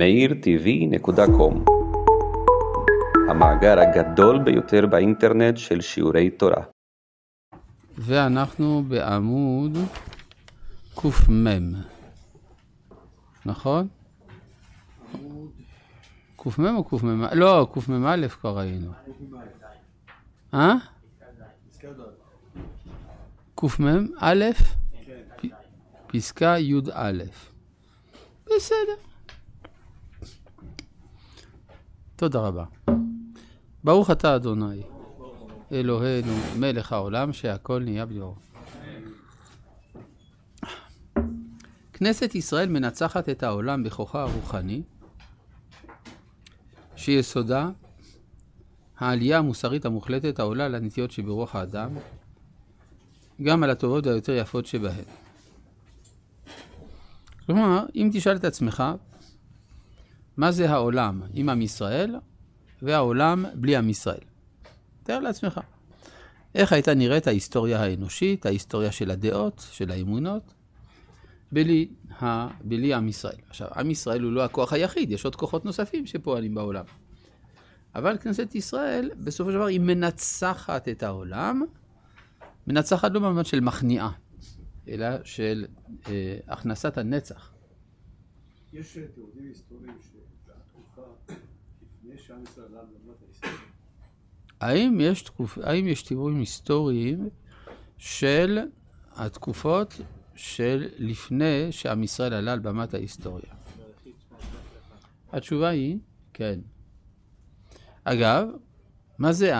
meirtv.com המאגר הגדול ביותר באינטרנט של שיעורי תורה. ואנחנו בעמוד קמ, נכון? קמ או קמ"א? לא, קמ"א כבר ראינו. אה? קמ"א? פסקה י"א. בסדר. תודה רבה. ברוך אתה אדוני, אלוהינו, מלך העולם, שהכל נהיה בדברו. כנסת ישראל מנצחת את העולם בכוחה הרוחני, שיסודה העלייה המוסרית המוחלטת העולה על הנטיות שברוח האדם, גם על הטובות והיותר יפות שבהן. כלומר, אם תשאל את עצמך, מה זה העולם עם עם ישראל והעולם בלי עם ישראל? תאר לעצמך. איך הייתה נראית ההיסטוריה האנושית, ההיסטוריה של הדעות, של האמונות, בלי, ה... בלי עם ישראל. עכשיו, עם ישראל הוא לא הכוח היחיד, יש עוד כוחות נוספים שפועלים בעולם. אבל כנסת ישראל, בסופו של דבר, היא מנצחת את העולם, מנצחת לא במובן של מכניעה, אלא של אה, הכנסת הנצח. יש תיעודים היסטוריים שהתקופה לפני שעם ישראל עלה. האם יש, תקופ... האם יש תיאורים היסטוריים של התקופות של לפני שעם ישראל עלה על במת ההיסטוריה? התשובה היא כן. אגב, מה זה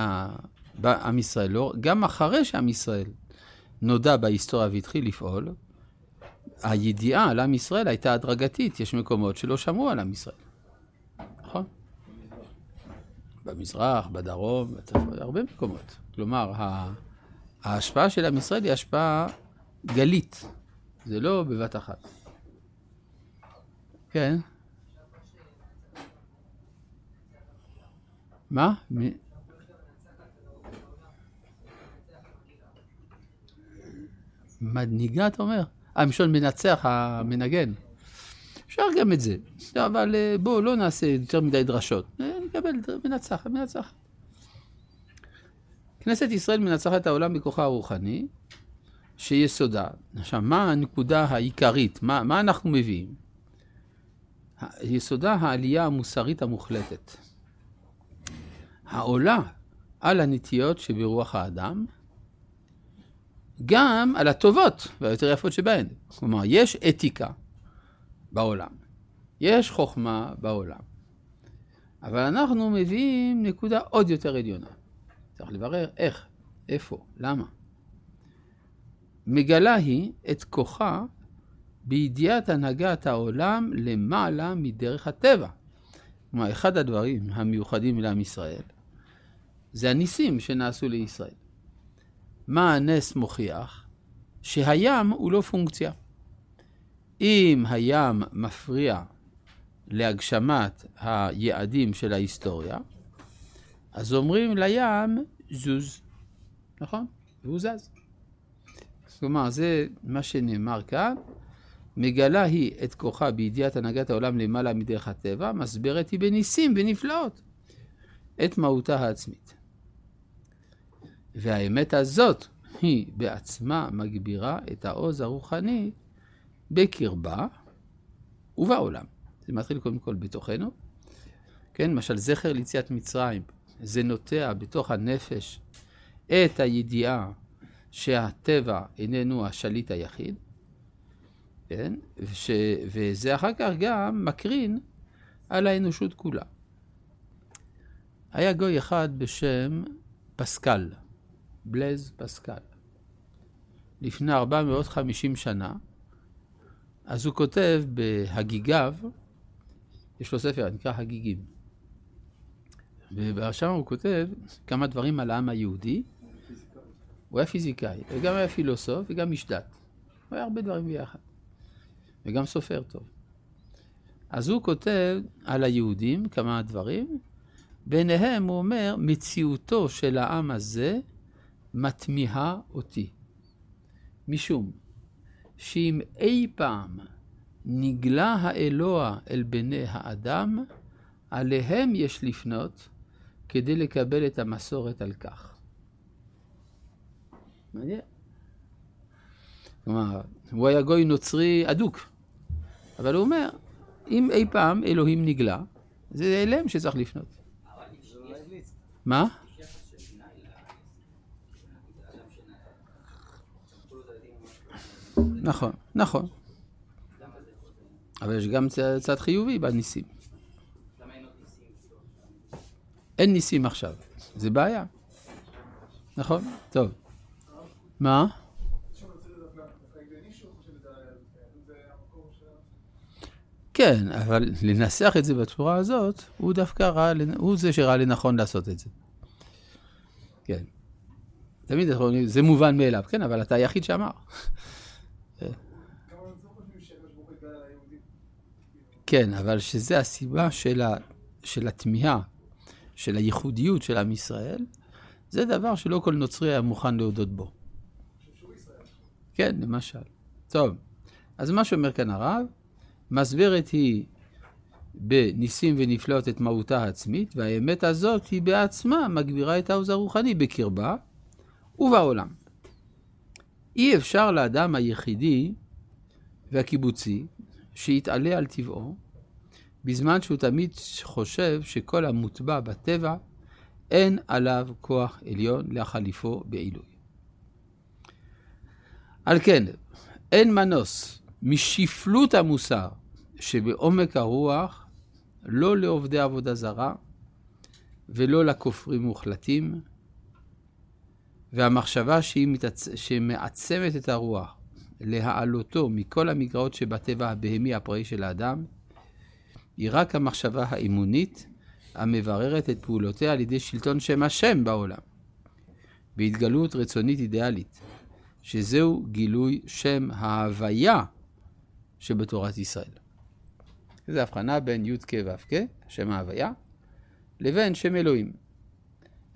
עם ישראל? לא, גם אחרי שעם ישראל נודע בהיסטוריה והתחיל לפעול, הידיעה על עם ישראל הייתה הדרגתית, יש מקומות שלא שמעו על עם ישראל. נכון? במזרח, בדרום, הרבה מקומות. כלומר, ההשפעה של עם ישראל היא השפעה גלית, זה לא בבת אחת. כן? מה? מנהיגה, אתה אומר? מלשון מנצח, המנגן. אפשר גם את זה, אבל אה, בואו לא נעשה יותר מדי דרשות. אה, נקבל מנצחת, מנצחת. כנסת ישראל מנצחת את העולם בכוחה הרוחני, שיסודה. עכשיו, מה הנקודה העיקרית? מה, מה אנחנו מביאים? יסודה העלייה המוסרית המוחלטת. העולה על הנטיות שברוח האדם, גם על הטובות והיותר יפות שבהן. כלומר, יש אתיקה בעולם, יש חוכמה בעולם, אבל אנחנו מביאים נקודה עוד יותר עליונה. צריך לברר איך, איפה, למה. מגלה היא את כוחה בידיעת הנהגת העולם למעלה מדרך הטבע. כלומר, אחד הדברים המיוחדים לעם ישראל זה הניסים שנעשו לישראל. מה הנס מוכיח? שהים הוא לא פונקציה. אם הים מפריע להגשמת היעדים של ההיסטוריה, אז אומרים לים זוז, נכון? והוא זז. כלומר, זה מה שנאמר כאן, מגלה היא את כוחה בידיעת הנהגת העולם למעלה מדרך הטבע, מסברת היא בניסים ונפלאות את מהותה העצמית. והאמת הזאת היא בעצמה מגבירה את העוז הרוחני בקרבה ובעולם. זה מתחיל קודם כל בתוכנו. כן, למשל זכר ליציאת מצרים, זה נוטע בתוך הנפש את הידיעה שהטבע איננו השליט היחיד, כן, וש, וזה אחר כך גם מקרין על האנושות כולה. היה גוי אחד בשם פסקל. בלז פסקל. לפני 450 שנה, אז הוא כותב בהגיגיו, יש לו ספר, נקרא הגיגים. ושם הוא כותב כמה דברים על העם היהודי. הוא היה פיזיקאי, וגם היה פילוסוף וגם איש דת. הוא היה הרבה דברים ביחד. וגם סופר טוב. אז הוא כותב על היהודים כמה דברים, ביניהם הוא אומר, מציאותו של העם הזה מתמיהה אותי. משום שאם אי פעם נגלה האלוה אל בני האדם, עליהם יש לפנות כדי לקבל את המסורת על כך. מעניין. כלומר, הוא היה גוי נוצרי אדוק, אבל הוא אומר, אם אי פעם אלוהים נגלה, זה אליהם שצריך לפנות. מה? נכון, נכון. אבל יש גם צד חיובי בניסים. אין ניסים עכשיו, זה בעיה. נכון? טוב. מה? כן, אבל לנסח את זה בצורה הזאת, הוא דווקא ראה, הוא זה שראה לנכון לעשות את זה. כן. תמיד זה מובן מאליו, כן, אבל אתה היחיד שאמר. כן, אבל שזה הסיבה של, ה, של התמיהה, של הייחודיות של עם ישראל, זה דבר שלא כל נוצרי היה מוכן להודות בו. כן, למשל. טוב, אז מה שאומר כאן הרב, מסברת היא בניסים ונפלאות את מהותה העצמית, והאמת הזאת היא בעצמה מגבירה את העוז הרוחני בקרבה ובעולם. אי אפשר לאדם היחידי והקיבוצי שיתעלה על טבעו, בזמן שהוא תמיד חושב שכל המוטבע בטבע, אין עליו כוח עליון להחליפו בעילוי. על כן, אין מנוס משפלות המוסר שבעומק הרוח, לא לעובדי עבודה זרה ולא לכופרים מוחלטים, והמחשבה שהיא מתעצ... שמעצמת את הרוח להעלותו מכל המגרעות שבטבע הבהמי הפראי של האדם, היא רק המחשבה האמונית המבררת את פעולותיה על ידי שלטון שם השם בעולם, בהתגלות רצונית אידיאלית, שזהו גילוי שם ההוויה שבתורת ישראל. זו הבחנה בין י' כ' ו' כ', שם ההוויה, לבין שם אלוהים.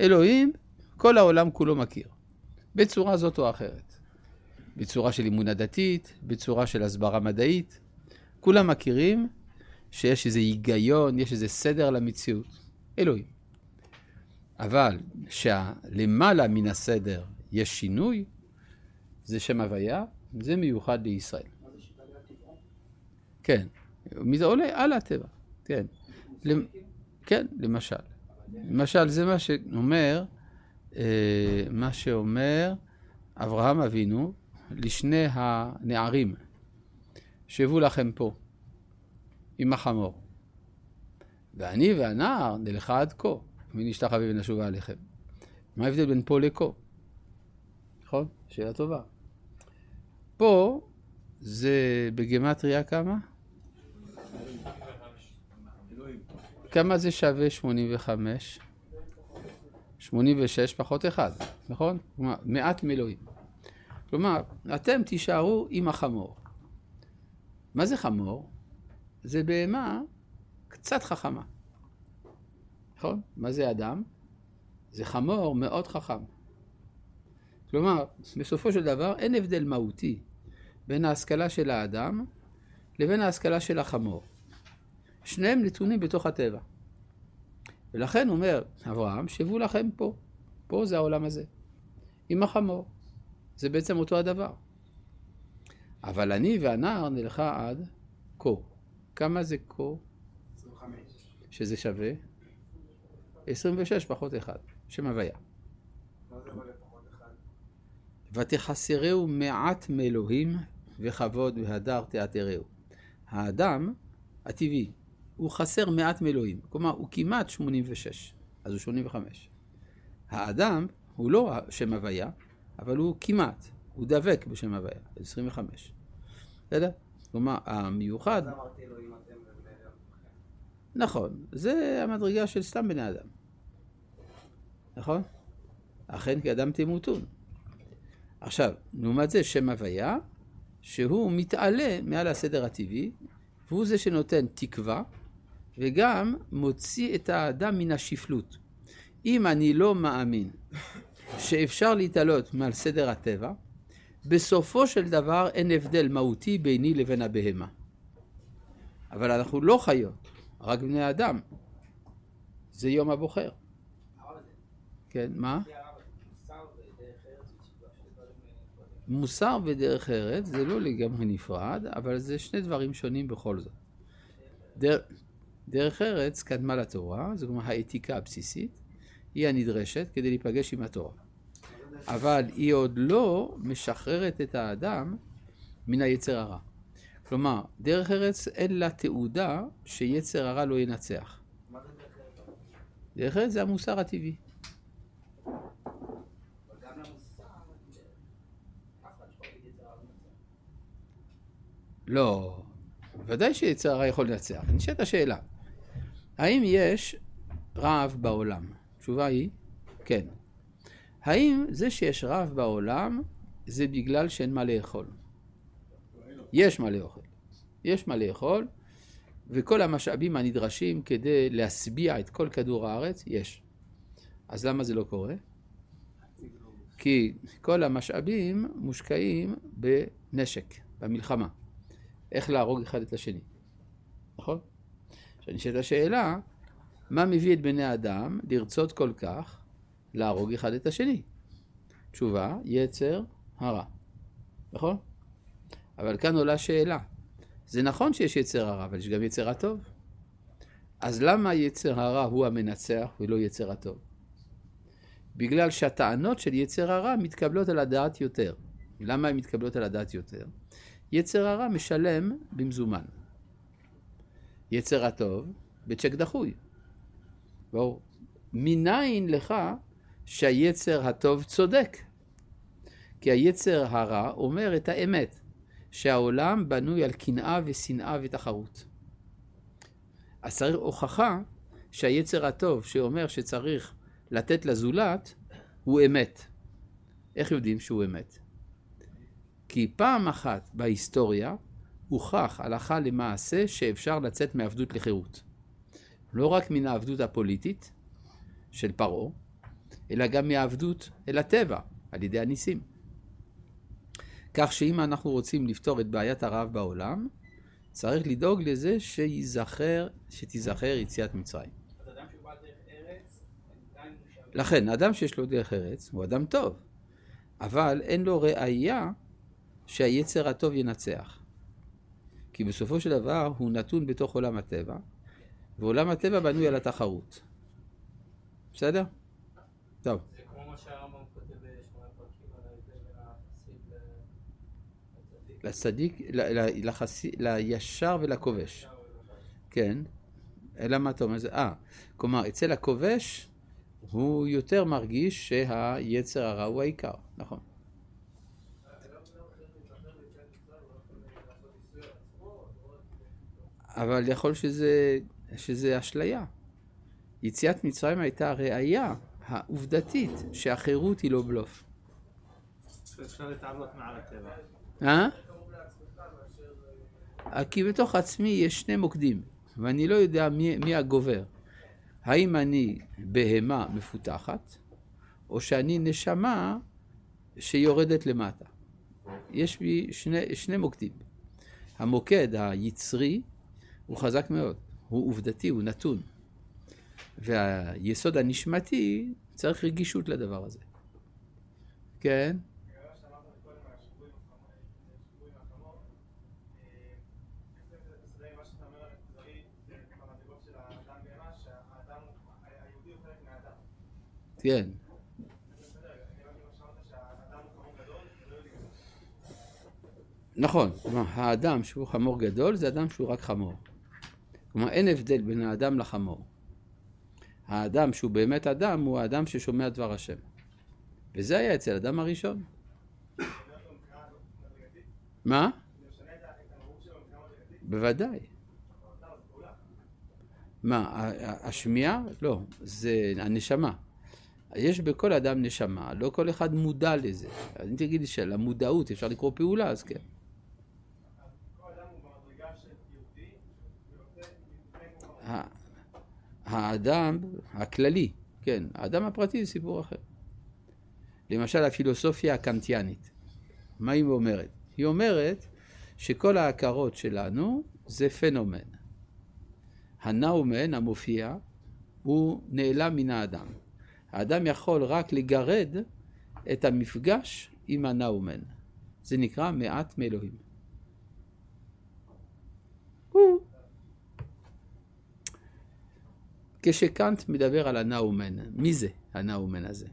אלוהים, כל העולם כולו מכיר, בצורה זאת או אחרת. בצורה של אמונה דתית, בצורה של הסברה מדעית. כולם מכירים שיש איזה היגיון, יש איזה סדר למציאות. אלוהים. אבל שלמעלה מן הסדר יש שינוי, זה שם הוויה, זה מיוחד לישראל. כן, מזה עולה על הטבע, כן. כן, למשל. למשל, זה מה שאומר, אה, מה שאומר אברהם אבינו לשני הנערים, שבו לכם פה עם החמור. ואני והנער נלכה עד כה, ונשתחווה ונשובה עליכם. מה ההבדל בין פה לכה? נכון? שאלה טובה. פה זה בגמטריה כמה? כמה זה שווה 85? 86 פחות 1, נכון? מעט מילואים. כלומר, אתם תישארו עם החמור. מה זה חמור? זה בהמה קצת חכמה. נכון? מה זה אדם? זה חמור מאוד חכם. כלומר, בסופו של דבר אין הבדל מהותי בין ההשכלה של האדם לבין ההשכלה של החמור. שניהם נתונים בתוך הטבע. ולכן אומר אברהם, שבו לכם פה. פה זה העולם הזה. עם החמור. זה בעצם אותו הדבר. אבל אני והנער נלכה עד כה. כמה זה כה? 25. שזה שווה? 26 פחות 1. שם הוויה. ותחסרהו מעט מאלוהים וכבוד והדר תעתרהו. האדם הטבעי, הוא חסר מעט מאלוהים. כלומר, הוא כמעט 86, אז הוא 85. האדם הוא לא שם הוויה, אבל הוא כמעט, הוא דבק בשם הוויה, 25. בסדר? כלומר, המיוחד... נכון, זה המדרגה של סתם בני אדם. נכון? אכן כי אדם תמותון. עכשיו, לעומת זה שם הוויה, שהוא מתעלה מעל הסדר הטבעי, והוא זה שנותן תקווה, וגם מוציא את האדם מן השפלות. אם אני לא מאמין שאפשר להתעלות מעל סדר הטבע, בסופו של דבר אין הבדל מהותי ביני לבין הבהמה. אבל אנחנו לא חיות, רק בני אדם. זה יום הבוחר. כן, מה? מוסר ודרך ארץ זה לא לגמרי נפרד, אבל זה שני דברים שונים בכל זאת. דר... דרך ארץ קדמה לתורה, זאת אומרת האתיקה הבסיסית, היא הנדרשת כדי להיפגש עם התורה. אבל היא עוד לא משחררת את האדם מן היצר הרע. כלומר, דרך ארץ אין לה תעודה שיצר הרע לא ינצח. דרך ארץ זה המוסר הטבעי. לא, ודאי שיצר הרע יכול לנצח. נשאלת השאלה, האם יש רעב בעולם? התשובה היא, כן. האם זה שיש רעב בעולם זה בגלל שאין מה לאכול? יש מה לאכול. יש מה לאכול, וכל המשאבים הנדרשים כדי להשביע את כל כדור הארץ, יש. אז למה זה לא קורה? כי כל המשאבים מושקעים בנשק, במלחמה. איך להרוג אחד את השני, נכון? עכשיו נשאלת השאלה, מה מביא את בני האדם לרצות כל כך להרוג אחד את השני? תשובה, יצר הרע, נכון? אבל כאן עולה שאלה, זה נכון שיש יצר הרע, אבל יש גם יצר הטוב. אז למה יצר הרע הוא המנצח ולא יצר הטוב? בגלל שהטענות של יצר הרע מתקבלות על הדעת יותר. למה הן מתקבלות על הדעת יותר? יצר הרע משלם במזומן. יצר הטוב בצ'ק דחוי. ברור. מניין לך שהיצר הטוב צודק? כי היצר הרע אומר את האמת, שהעולם בנוי על קנאה ושנאה ותחרות. אז צריך הוכחה שהיצר הטוב שאומר שצריך לתת לזולת הוא אמת. איך יודעים שהוא אמת? כי פעם אחת בהיסטוריה הוכח הלכה למעשה שאפשר לצאת מעבדות לחירות. לא רק מן העבדות הפוליטית של פרעה, אלא גם מהעבדות אל הטבע, על ידי הניסים. כך שאם אנחנו רוצים לפתור את בעיית הרעב בעולם, צריך לדאוג לזה שיזכר, שתיזכר יציאת מצרים. לכן, אדם שיש לו דרך ארץ הוא אדם טוב, אבל אין לו ראייה שהיצר הטוב ינצח. כי בסופו של דבר הוא נתון בתוך עולם הטבע, ועולם הטבע בנוי על התחרות. בסדר? טוב. זה כמו מה שהרמב"ם כותב בשמונה פרקים על ההבדל לצדיק, לישר ולכובש. כן. אלא מה אתה אומר? אה, כלומר, אצל הכובש הוא יותר מרגיש שהיצר הרע הוא העיקר, נכון. אבל יכול שזה, שזה אשליה. יציאת מצרים הייתה הראייה העובדתית שהחירות היא לא בלוף. אפשר להתעלות מעל הטבע. אה? כי בתוך עצמי יש שני מוקדים, ואני לא יודע מי, מי הגובר. האם אני בהמה מפותחת, או שאני נשמה שיורדת למטה. יש בי שני, שני מוקדים. המוקד היצרי הוא חזק מאוד, הוא עובדתי, הוא נתון. והיסוד הנשמתי צריך רגישות לדבר הזה. כן? כן. נכון, כלומר האדם שהוא חמור גדול זה אדם שהוא רק חמור. כלומר אין הבדל בין האדם לחמור. האדם שהוא באמת אדם הוא האדם ששומע דבר השם. וזה היה אצל האדם הראשון. מה? בוודאי. מה, השמיעה? לא, זה הנשמה. יש בכל אדם נשמה, לא כל אחד מודע לזה. אם תגידי שלמודעות אפשר לקרוא פעולה, אז כן. האדם הכללי, כן, האדם הפרטי זה סיפור אחר. למשל הפילוסופיה הקנטיאנית, מה היא אומרת? היא אומרת שכל ההכרות שלנו זה פנומן. הנאומן המופיע הוא נעלם מן האדם. האדם יכול רק לגרד את המפגש עם הנאומן. זה נקרא מעט מאלוהים. הוא. כשקאנט מדבר על הנאומן, מי זה הנאומן הזה?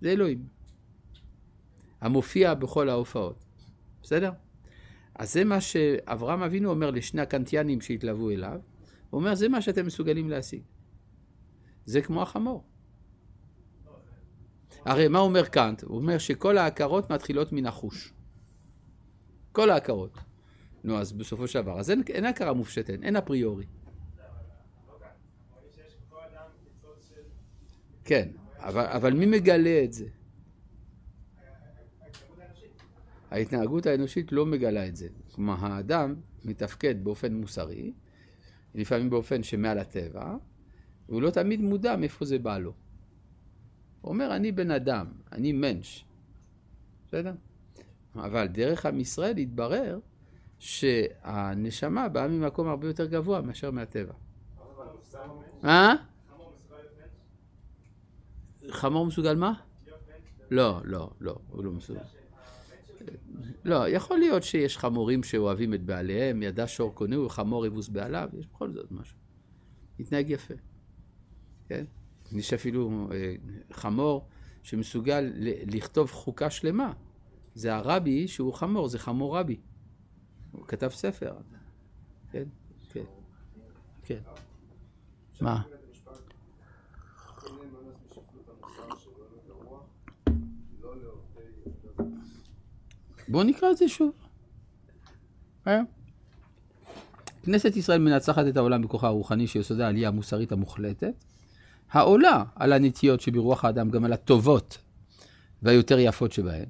זה אלוהים. המופיע בכל ההופעות. בסדר? אז זה מה שאברהם אבינו אומר לשני הקנטיאנים שהתלוו אליו. הוא אומר, זה מה שאתם מסוגלים להשיג. זה כמו החמור. הרי מה אומר קאנט? הוא אומר שכל ההכרות מתחילות מן החוש. כל ההכרות. נו, אז בסופו של דבר, אז אין, אין הכרה מופשטת, אין אפריורי. כן, אבל, אבל מי מגלה את זה? ההתנהגות האנושית לא מגלה את זה. כלומר, האדם מתפקד באופן מוסרי, לפעמים באופן שמעל הטבע, והוא לא תמיד מודע מאיפה זה בא לו. הוא אומר, אני בן אדם, אני מנש. בסדר? אבל דרך עם ישראל התברר שהנשמה באה ממקום הרבה יותר גבוה מאשר מהטבע. אה? חמור מסוגל מה? לא, לא, לא, הוא לא מסוגל. לא, יכול להיות שיש חמורים שאוהבים את בעליהם, ידע שור קונהו, חמור יבוס בעליו, יש בכל זאת משהו. התנהג יפה, כן? יש אפילו אה, חמור שמסוגל לכתוב חוקה שלמה. זה הרבי שהוא חמור, זה חמור רבי. הוא כתב ספר. כן, כן, כן. מה? בואו נקרא את זה שוב. אה? כנסת ישראל מנצחת את העולם בכוחה הרוחני שיסודה העלייה המוסרית המוחלטת, העולה על הנטיות שברוח האדם, גם על הטובות והיותר יפות שבהן,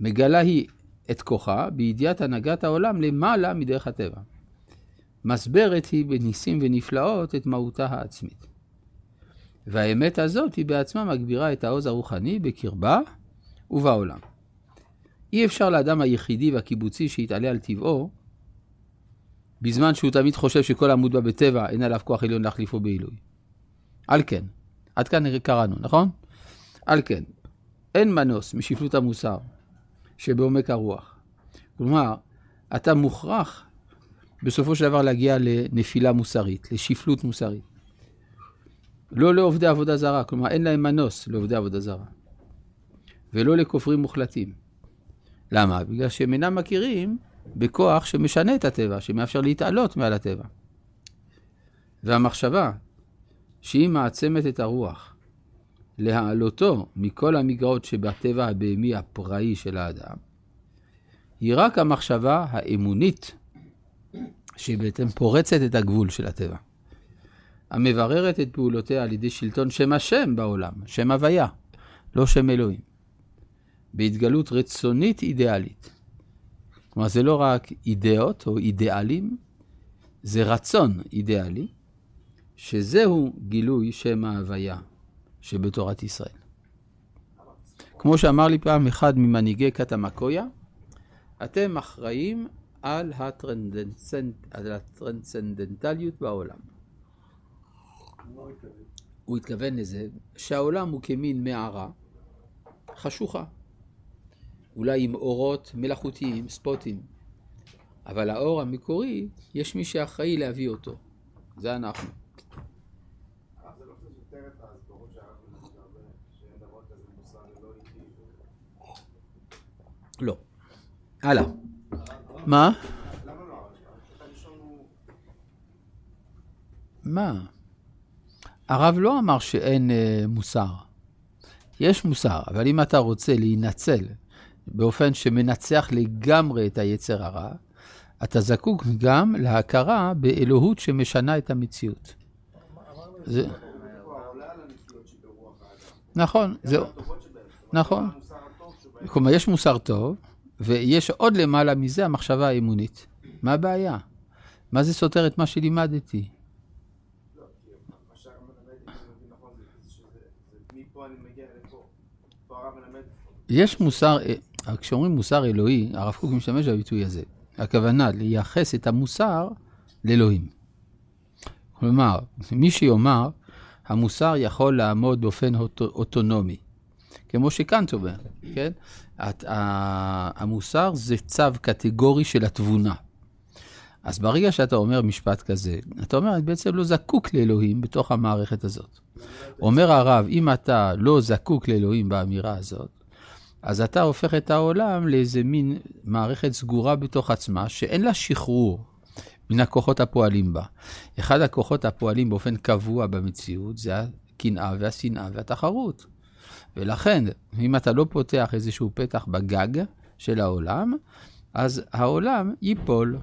מגלה היא את כוחה בידיעת הנהגת העולם למעלה מדרך הטבע. מסברת היא בניסים ונפלאות את מהותה העצמית. והאמת הזאת היא בעצמה מגבירה את העוז הרוחני בקרבה ובעולם. אי אפשר לאדם היחידי והקיבוצי שיתעלה על טבעו, בזמן שהוא תמיד חושב שכל עמוד בה בטבע אין עליו כוח עליון להחליפו בעילוי. על כן, עד כאן קראנו, נכון? על כן, אין מנוס משפלות המוסר שבעומק הרוח. כלומר, אתה מוכרח בסופו של דבר להגיע לנפילה מוסרית, לשפלות מוסרית. לא לעובדי עבודה זרה, כלומר אין להם מנוס לעובדי עבודה זרה. ולא לכופרים מוחלטים. למה? בגלל שהם אינם מכירים בכוח שמשנה את הטבע, שמאפשר להתעלות מעל הטבע. והמחשבה שהיא מעצמת את הרוח להעלותו מכל המגרעות שבטבע הבהמי הפראי של האדם, היא רק המחשבה האמונית שבעצם פורצת את הגבול של הטבע. המבררת את פעולותיה על ידי שלטון שם השם בעולם, שם הוויה, לא שם אלוהים. בהתגלות רצונית אידיאלית. כלומר, זה לא רק אידאות או אידיאלים, זה רצון אידיאלי, שזהו גילוי שם ההוויה שבתורת ישראל. כמו שאמר לי פעם אחד ממנהיגי קטמקויה, אתם אחראים על, הטרנדנצנט, על הטרנסצנדנטליות בעולם. הוא התכוון לזה שהעולם הוא כמין מערה חשוכה. אולי עם אורות מלאכותיים, ספוטים. אבל האור המקורי, יש מי שאחראי להביא אותו. זה אנחנו. לא. הלאה. מה? מה? הרב לא אמר שאין אה, מוסר. יש מוסר, אבל אם אתה רוצה להינצל באופן שמנצח לגמרי את היצר הרע, אתה זקוק גם להכרה באלוהות שמשנה את המציאות. זה... נכון, זהו. נכון. כלומר, יש מוסר טוב, ויש עוד למעלה מזה המחשבה האמונית. מה הבעיה? מה זה סותר את מה שלימדתי? יש מוסר, כשאומרים מוסר אלוהי, הרב קוק משתמש בביטוי הזה. הכוונה לייחס את המוסר לאלוהים. כלומר, מי שיאמר, המוסר יכול לעמוד באופן אוטו, אוטונומי, כמו שקאנט אומר, כן? המוסר זה צו קטגורי של התבונה. אז ברגע שאתה אומר משפט כזה, אתה אומר, אני בעצם לא זקוק לאלוהים בתוך המערכת הזאת. אומר הרב, אם אתה לא זקוק לאלוהים באמירה הזאת, אז אתה הופך את העולם לאיזה מין מערכת סגורה בתוך עצמה, שאין לה שחרור מן הכוחות הפועלים בה. אחד הכוחות הפועלים באופן קבוע במציאות זה הקנאה והשנאה והתחרות. ולכן, אם אתה לא פותח איזשהו פתח בגג של העולם, אז העולם ייפול.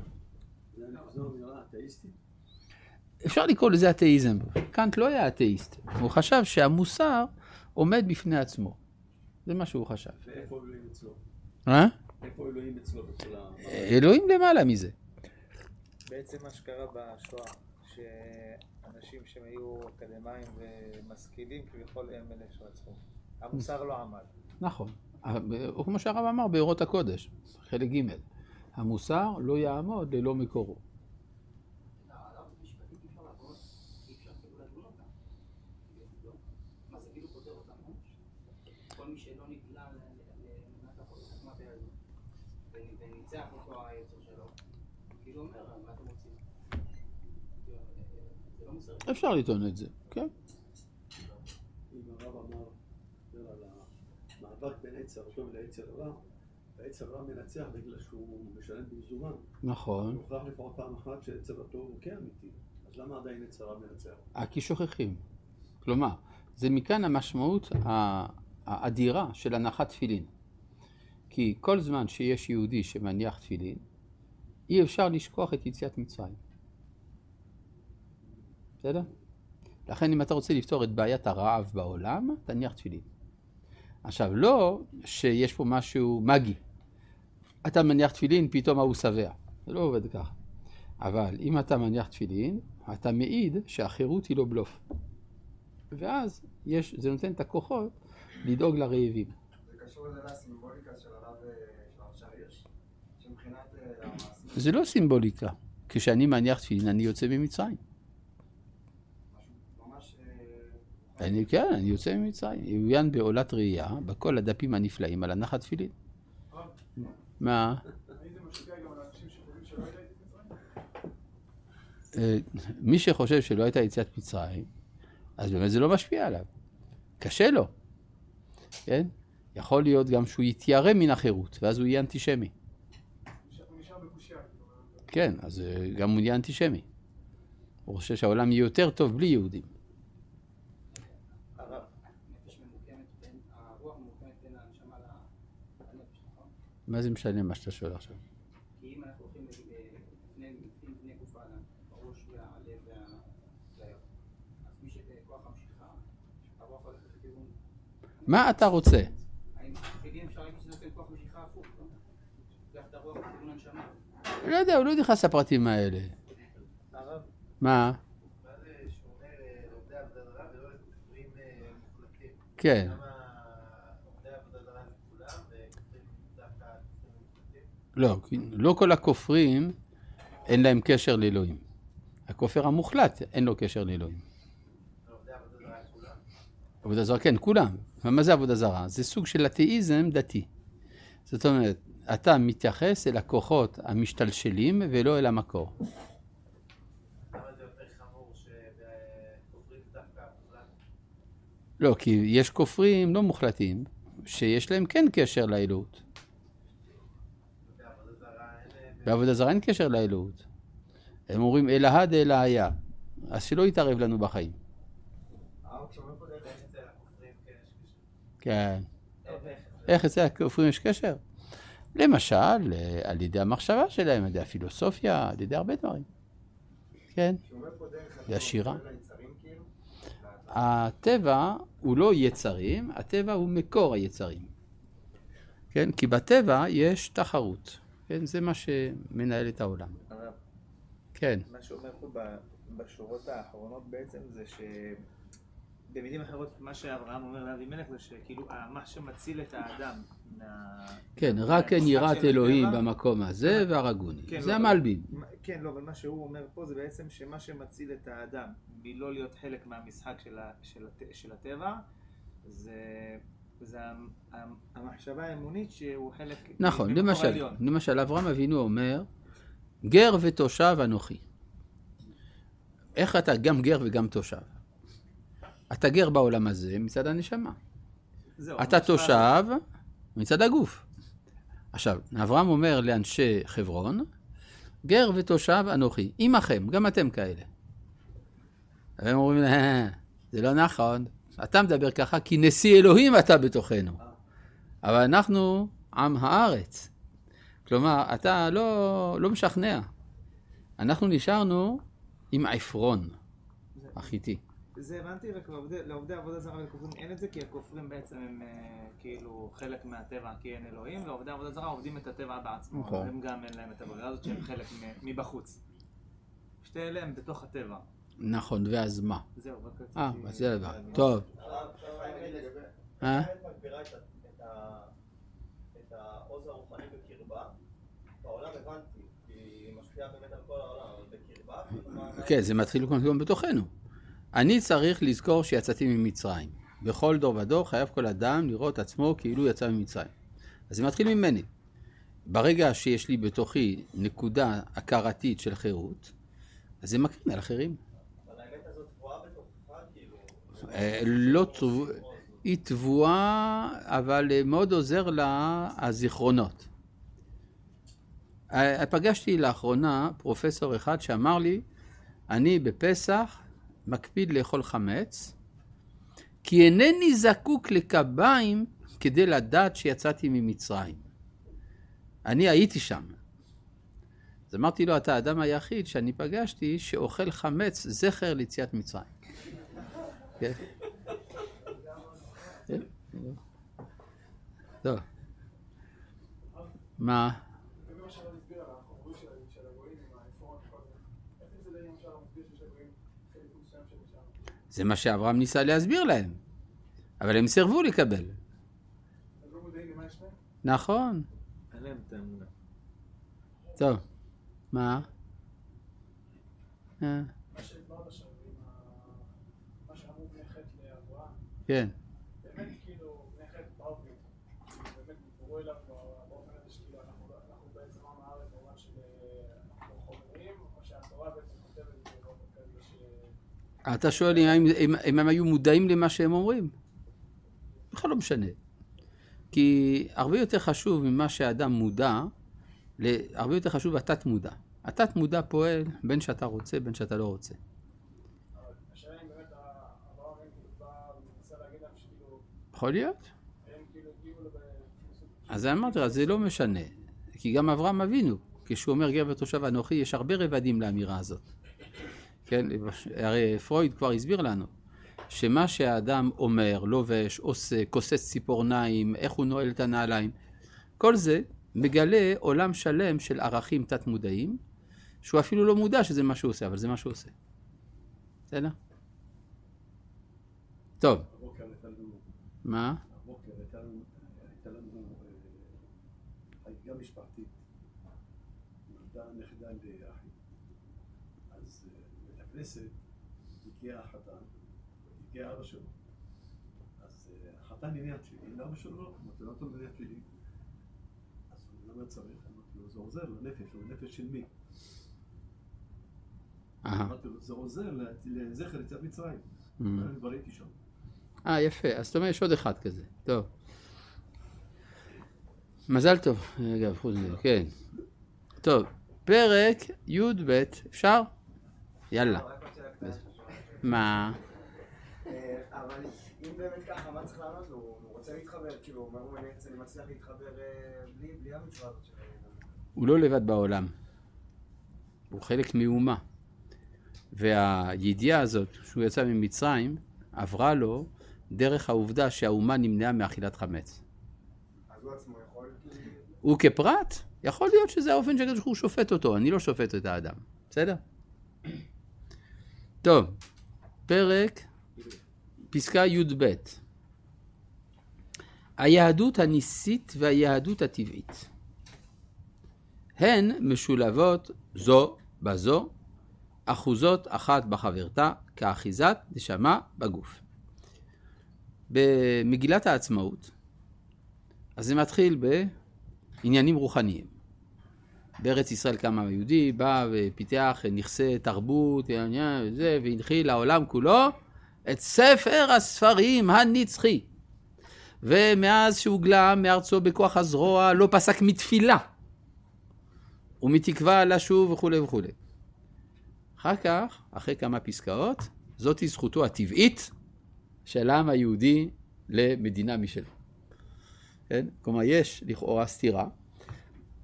אפשר לקרוא לזה אתאיזם. קאנט לא היה אתאיסט. הוא חשב שהמוסר עומד בפני עצמו. זה מה שהוא חשב. ואיפה אלוהים אצלו? אה? איפה אלוהים אצלו בכל ה... אלוהים למעלה מזה. בעצם מה שקרה בשואה, שאנשים שהם היו אקדמאים ומשכילים כביכול הם אלה שרצחו. המוסר לא עמד. נכון. כמו שהרב אמר באורות הקודש, חלק ג', המוסר לא יעמוד ללא מקורו. כל מי שלא נגלה למנת החוכמה וניצח אותו היצר שלו, כאילו אומר, מה אתם רוצים? זה לא מוסרי. אפשר לטעון את זה, כן. אם הרב אמר, על המאבק בין עץ הטוב לעץ הרע, העץ הרע מנצח בגלל שהוא משלם במזומן. נכון. הוכח לפחות פעם אחת שעץ הטוב הוא כן אמיתי. אז למה עדיין עץ הרע מנצח? כי שוכחים. כלומר, זה מכאן המשמעות האדירה של הנחת תפילין. כי כל זמן שיש יהודי שמניח תפילין, אי אפשר לשכוח את יציאת מצרים. בסדר? לכן אם אתה רוצה לפתור את בעיית הרעב בעולם, תניח תפילין. עכשיו, לא שיש פה משהו מגי. אתה מניח תפילין, פתאום ההוא שבע. זה לא עובד ככה. אבל אם אתה מניח תפילין, אתה מעיד שהחירות היא לא בלוף. ואז יש, זה נותן את הכוחות לדאוג לרעבים. זה קשור לסימבוליקה של הרב אה, של הירש? שמבחינת אה. זה לא סימבוליקה. כשאני מניח תפילין, אני יוצא ממצרים. משהו ממש... אה, אני, כן, אני יוצא ממצרים. יעוין בעולת ראייה, בכל הדפים הנפלאים על הנחת תפילין. מה? את מצרים? אה, מי שחושב שלא הייתה יציאת מצרים, אז באמת זה לא משפיע עליו. קשה לו, כן? יכול להיות גם שהוא יתיירא מן החירות, ואז הוא יהיה אנטישמי. כן, אז אה, גם הוא יהיה אנטישמי. הוא חושב שהעולם יהיה יותר טוב בלי יהודים. הרב, נפש ממוקמת בין, הרוח ממוקמת בין הנשמה ל- לנפש, נכון? מה זה משנה מה שאתה שואל עכשיו? כי אם אנחנו הולכים לפני לפני בני גוף האדם, הראש והלב וה- והיד, אז מי שכוח המשיכה, הרוח הולכת לכיוון, מה אתה רוצה? לא? לא יודע, הוא לא נכנס לפרטים האלה. מה? מה זה שאומר אה, עובדי עבודה זרה ולא לכופרים אה, מוחלטים? כן. למה עובדי עבודה זרה זה כולם וכופרים דווקא כופרים מוחלטים? לא, לא כל הכופרים אין להם קשר לאלוהים. הכופר המוחלט אין לו קשר לאלוהים. עבודה זרה כן, כולם. מה זה עבודה זרה? זה סוג של אתאיזם דתי. זאת אומרת, אתה מתייחס אל הכוחות המשתלשלים ולא אל המקור. לא, כי יש כופרים לא מוחלטים, שיש להם כן קשר לאלוהות. עובדי עבודה זרה אין להם... בעבודה זרה אין קשר לאלוהות. הם אומרים אלהה דאלא היה. אז שלא יתערב לנו בחיים. כן. איך? אצל הכופרים יש קשר? למשל, על ידי המחשבה שלהם, על ידי הפילוסופיה, על ידי הרבה דברים. כן. והשירה. הטבע הוא לא יצרים, הטבע הוא מקור היצרים. כן? כי בטבע יש תחרות. כן? זה מה שמנהל את העולם. כן. מה שאומר פה בשורות האחרונות בעצם זה במילים אחרות, מה שאברהם אומר לאבימלך זה שכאילו, אה, מה שמציל את האדם מה... כן, רק אין יראת אלוהים. במקום הזה והרגוני. כן, זה לא, המלבים. מה- כן, לא, אבל מה שהוא אומר פה זה בעצם שמה שמציל את האדם מלא להיות חלק מהמשחק של הטבע, זה, זה המ- המ- המחשבה האמונית שהוא חלק נכון, למשל. למשל אברהם אבינו אומר, גר ותושב אנוכי. איך אתה גם גר וגם תושב? אתה גר בעולם הזה מצד הנשמה. זהו, אתה המחשבה תושב מצד הגוף. עכשיו, אברהם אומר לאנשי חברון, גר ותושב אנוכי, עמכם, גם אתם כאלה. והם אומרים, "אה, זה לא נכון, אתה מדבר ככה כי נשיא אלוהים אתה בתוכנו. אבל אנחנו עם הארץ. כלומר, אתה לא, לא משכנע. אנחנו נשארנו עם עפרון, החיתי. זה הבנתי, רק לעובדי, עבודה זרה ולכופרים אין את זה, כי הכופרים בעצם הם אה, כאילו חלק מהטבע, כי אין אלוהים, ועובדי עבודה זרה עובדים את הטבע בעצמו. נכון. הם גם אין להם את הברירה הזאת שהם חלק מבחוץ. שתי אלה הם בתוך הטבע. נכון, ואז מה? זהו, רק רציתי... אה, אז זה דבר. טוב. אה? איך את מגבירה את ה- את ה- את העוז הרוחני בקרבה? בעולם הבנתי, כי היא משפיעה באמת על כל העולם, אבל בקרבה, מה- כן, זה מתחיל כל בתוכנו. אני צריך לזכור שיצאתי ממצרים. בכל דור ודור חייב כל אדם לראות עצמו כאילו יצא ממצרים. אז זה מתחיל ממני. ברגע שיש לי בתוכי נקודה הכרתית של חירות, אז זה מקרין על אחרים. אבל האמת הזאת טבועה בתוכך, כאילו... אה, לא טבוע, היא טבועה, אבל אה, מאוד עוזר לה הזיכרונות. אה, פגשתי לאחרונה פרופסור אחד שאמר לי, אני בפסח מקפיד לאכול חמץ, כי אינני זקוק לקביים כדי לדעת שיצאתי ממצרים. אני הייתי שם. אז אמרתי לו, אתה האדם היחיד שאני פגשתי שאוכל חמץ זכר ליציאת מצרים. כן. כן. טוב. מה? זה, מה שאברהם ניסה להסביר להם. אבל הם סירבו לקבל. נכון. טוב. מה? ש... אתה שואל אם, אם, אם הם היו מודעים למה שהם אומרים? בכלל לא משנה. כי הרבה יותר חשוב ממה שהאדם מודע, הרבה יותר חשוב התת מודע. התת מודע פועל בין שאתה רוצה בין שאתה לא רוצה. אבל השאלה אם באמת ה- אברהם כאילו בא ומנסה להגיד להם שכאילו יכול להיות? אז אמרתי לך, זה לא משנה. כי גם אברהם אבינו, כשהוא אומר גר ותושב אנוכי, יש הרבה רבדים לאמירה הזאת. כן, הרי פרויד כבר הסביר לנו שמה שהאדם אומר, לובש, עושה, כוסס ציפורניים, איך הוא נועל את הנעליים, כל זה מגלה עולם שלם של ערכים תת-מודעים, שהוא אפילו לא מודע שזה מה שהוא עושה, אבל זה מה שהוא עושה. בסדר? טוב, מה? הבוקר הייתה לנו, אה, חגיגה משפחתית. נולדה נכדה לאחי. אז אה, בבית הכנסת הגיע החתן, הגיע אבא שלו. אז אה, החתן הניע תפילין, ואבא שלו לא, אמרתי לו, אתה מניע תפילין. אז הוא למה צריך? אמרתי לו, זה עוזר לנפש, הוא נפש של מי? אמרתי לו, זה עוזר לזכר יציאת מצרים. Mm. אני כבר הייתי שם. אה, יפה. אז זאת אומרת, יש עוד אחד כזה. טוב. מזל טוב, אגב, חוץ מזה, כן. טוב, פרק י"ב, אפשר? יאללה. מה? אה, אבל אם באמת ככה, מה צריך לענות לו? הוא רוצה להתחבר, כאילו, הוא אומר, אני מצליח להתחבר אה, בלי המצווה הזאת של האמונה. הוא לא לבד בעולם. הוא חלק מאומה. והידיעה הזאת, שהוא יצא ממצרים, עברה לו דרך העובדה שהאומה נמנעה מאכילת חמץ. אז הוא עצמו יכול, כאילו... הוא כפרט, יכול להיות שזה האופן שהקדוש ברוך הוא שופט אותו, אני לא שופט את האדם, בסדר? טוב, פרק פסקה י"ב. היהדות הניסית והיהדות הטבעית. הן משולבות זו בזו, אחוזות אחת בחברתה, כאחיזת נשמה בגוף. במגילת העצמאות, אז זה מתחיל בעניינים רוחניים. בארץ ישראל קם העם היהודי, בא ופיתח נכסי תרבות, וזה, והנחיל לעולם כולו את ספר הספרים הנצחי. ומאז שהוגלה מארצו בכוח הזרוע, לא פסק מתפילה. ומתקווה לשוב וכולי וכולי. אחר כך, אחרי כמה פסקאות, זאתי זכותו הטבעית של העם היהודי למדינה משלו. כן? כלומר, יש לכאורה סתירה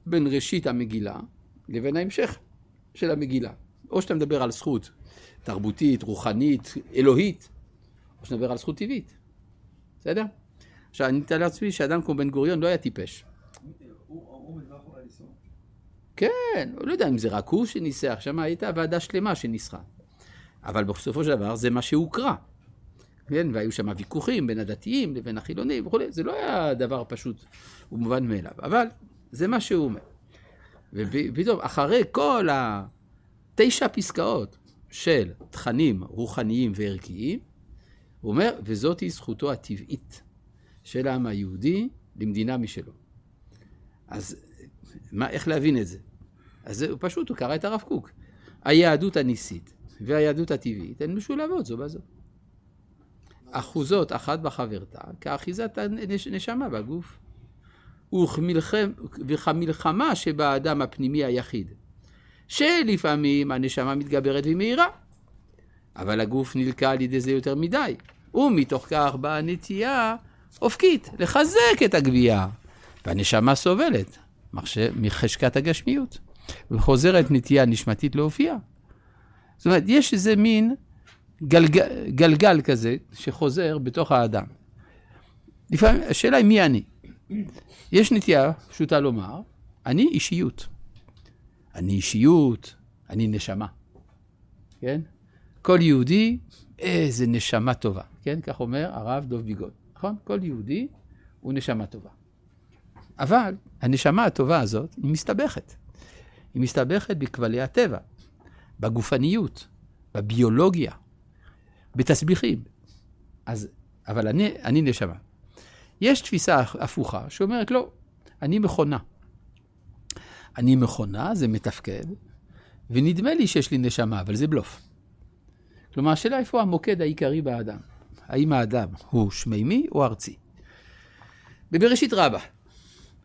בין ראשית המגילה לבין ההמשך של המגילה. או שאתה מדבר על זכות תרבותית, רוחנית, אלוהית, או שאתה מדבר על זכות טבעית. בסדר? עכשיו, אני מתאר לעצמי שאדם כמו בן גוריון לא היה טיפש. כן, לא יודע אם זה רק הוא שניסח, שם הייתה ועדה שלמה שניסחה. אבל בסופו של דבר זה מה שהוקרא. כן, והיו שם ויכוחים בין הדתיים לבין החילונים וכולי, זה לא היה דבר פשוט ומובן מאליו, אבל זה מה שהוא אומר. ופתאום, אחרי כל התשע פסקאות של תכנים רוחניים וערכיים, הוא אומר, וזאתי זכותו הטבעית של העם היהודי למדינה משלו. אז מה, איך להבין את זה? אז זה פשוט, הוא קרא את הרב קוק. היהדות הניסית והיהדות הטבעית הן משולבות זו בזו. אחוזות אחת בחברתה, כאחיזת הנשמה בגוף. וכמלחמה שבאדם הפנימי היחיד, שלפעמים הנשמה מתגברת והיא מהירה, אבל הגוף נלקה על ידי זה יותר מדי, ומתוך כך באה הנטייה אופקית, לחזק את הגבייה, והנשמה סובלת מחשקת הגשמיות, וחוזרת נטייה נשמתית להופיע. זאת אומרת, יש איזה מין גלגל, גלגל כזה שחוזר בתוך האדם. לפעמים, השאלה היא מי אני. יש נטייה פשוטה לומר, אני אישיות. אני אישיות, אני נשמה. כן? כל יהודי, איזה נשמה טובה. כן? כך אומר הרב דב ביגון. נכון? כל יהודי הוא נשמה טובה. אבל הנשמה הטובה הזאת היא מסתבכת. היא מסתבכת בכבלי הטבע, בגופניות, בביולוגיה, בתסביכים. אז, אבל אני, אני נשמה. יש תפיסה הפוכה שאומרת, לא, אני מכונה. אני מכונה, זה מתפקד, ונדמה לי שיש לי נשמה, אבל זה בלוף. כלומר, השאלה איפה המוקד העיקרי באדם. האם האדם הוא שמימי או ארצי? בבראשית רבה,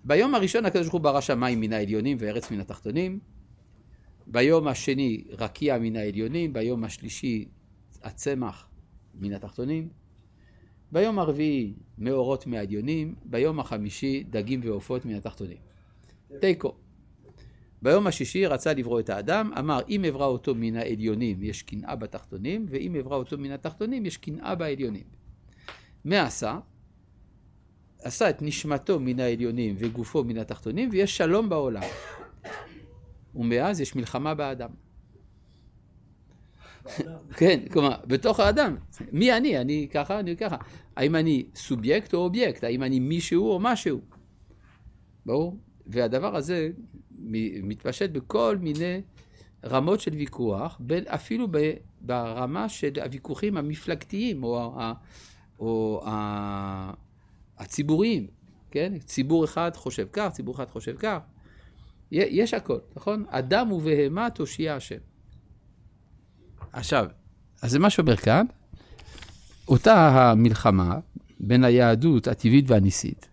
ביום הראשון הקדוש ברוך הוא ברא שמיים מן העליונים וארץ מן התחתונים. ביום השני רקיע מן העליונים, ביום השלישי הצמח מן התחתונים. ביום הרביעי מאורות מהעליונים, ביום החמישי דגים ועופות מן התחתונים. תיקו. ביום השישי רצה לברוא את האדם, אמר אם אברא אותו מן העליונים יש קנאה בתחתונים, ואם אברא אותו מן התחתונים יש קנאה בעליונים. מה עשה? עשה את נשמתו מן העליונים וגופו מן התחתונים, ויש שלום בעולם. ומאז יש מלחמה באדם. כן, כלומר, בתוך האדם. מי אני? אני ככה, אני ככה. האם אני סובייקט או אובייקט? האם אני מישהו או משהו? ברור? והדבר הזה מתפשט בכל מיני רמות של ויכוח, אפילו ברמה של הוויכוחים המפלגתיים או, ה, או ה, הציבוריים, כן? ציבור אחד חושב כך, ציבור אחד חושב כך. יש הכל, נכון? אדם ובהמה תושיע השם. עכשיו, אז זה מה שאומר כאן, אותה המלחמה בין היהדות הטבעית והניסית,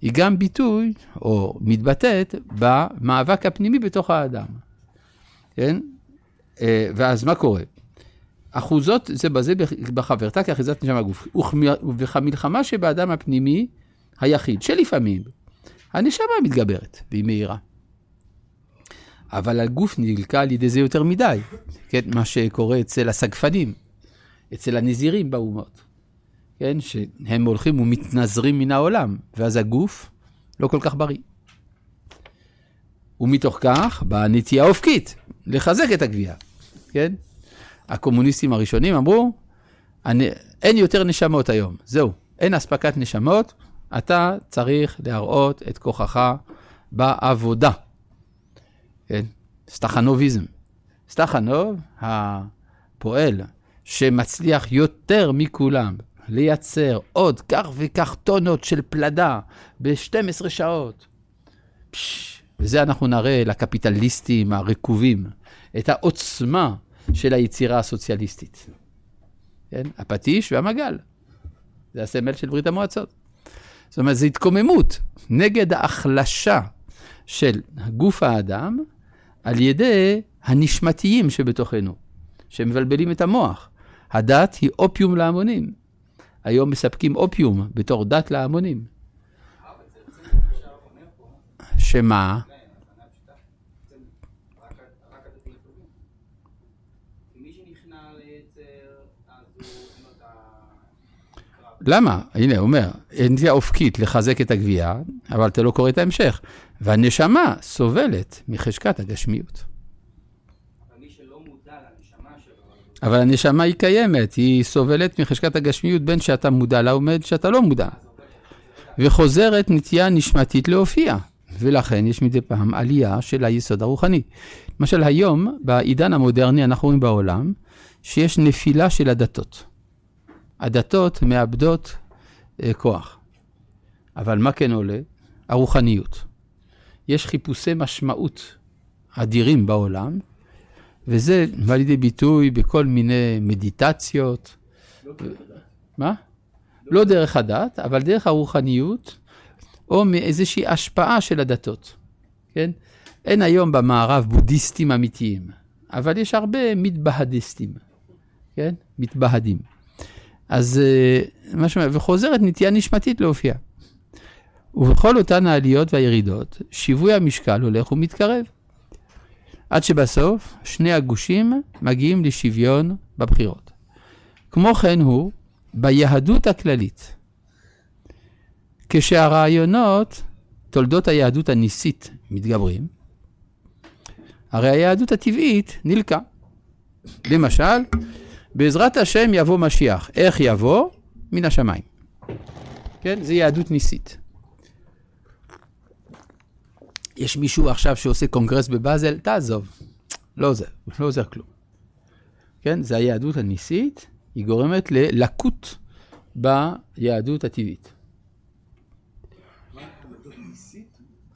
היא גם ביטוי, או מתבטאת, במאבק הפנימי בתוך האדם. כן? אה, ואז מה קורה? אחוזות זה בזה בחברתה כאחיזת נשמה גוף. וכמלחמה שבאדם הפנימי היחיד, שלפעמים הנשמה מתגברת והיא מהירה. אבל הגוף נלקה על ידי זה יותר מדי, כן? מה שקורה אצל הסגפנים, אצל הנזירים באומות, כן? שהם הולכים ומתנזרים מן העולם, ואז הגוף לא כל כך בריא. ומתוך כך באה נטייה אופקית, לחזק את הגבייה, כן? הקומוניסטים הראשונים אמרו, אין יותר נשמות היום, זהו, אין אספקת נשמות, אתה צריך להראות את כוחך בעבודה. כן? סטחנוביזם. סטחנוב, הפועל שמצליח יותר מכולם לייצר עוד כך וכך טונות של פלדה ב-12 שעות. פש, וזה אנחנו נראה לקפיטליסטים הרקובים, את העוצמה של היצירה הסוציאליסטית. כן? הפטיש והמגל. זה הסמל של ברית המועצות. זאת אומרת, זו התקוממות נגד ההחלשה של גוף האדם על ידי הנשמתיים שבתוכנו, שמבלבלים את המוח. הדת היא אופיום להמונים. היום מספקים אופיום בתור דת להמונים. שמה? למה? הנה, הוא אומר, נטייה אופקית לחזק את הגבייה, אבל אתה לא קורא את ההמשך. והנשמה סובלת מחשקת הגשמיות. אבל הנשמה היא קיימת, היא סובלת מחשקת הגשמיות בין שאתה מודע לה ובין שאתה לא מודע. וחוזרת נטייה נשמתית להופיע, ולכן יש מדי פעם עלייה של היסוד הרוחני. למשל היום, בעידן המודרני, אנחנו רואים בעולם, שיש נפילה של הדתות. הדתות מאבדות אה, כוח. אבל מה כן עולה? הרוחניות. יש חיפושי משמעות אדירים בעולם, וזה בא לידי ביטוי בכל מיני מדיטציות. לא דרך הדת. מה? לא, לא דרך הדת, אבל דרך הרוחניות, או מאיזושהי השפעה של הדתות, כן? אין היום במערב בודהיסטים אמיתיים, אבל יש הרבה מתבהדיסטים, כן? מתבהדים. אז אה, מה שאומר, וחוזרת נטייה נשמתית להופיע. ובכל אותן העליות והירידות, שיווי המשקל הולך ומתקרב. עד שבסוף שני הגושים מגיעים לשוויון בבחירות. כמו כן הוא ביהדות הכללית. כשהרעיונות, תולדות היהדות הניסית, מתגברים, הרי היהדות הטבעית נלקה. למשל, בעזרת השם יבוא משיח. איך יבוא? מן השמיים. כן? זה יהדות ניסית. יש מישהו עכשיו שעושה קונגרס בבאזל, תעזוב. לא עוזר, לא עוזר כלום. כן? זה היהדות הניסית, היא גורמת ללקות ביהדות הטבעית.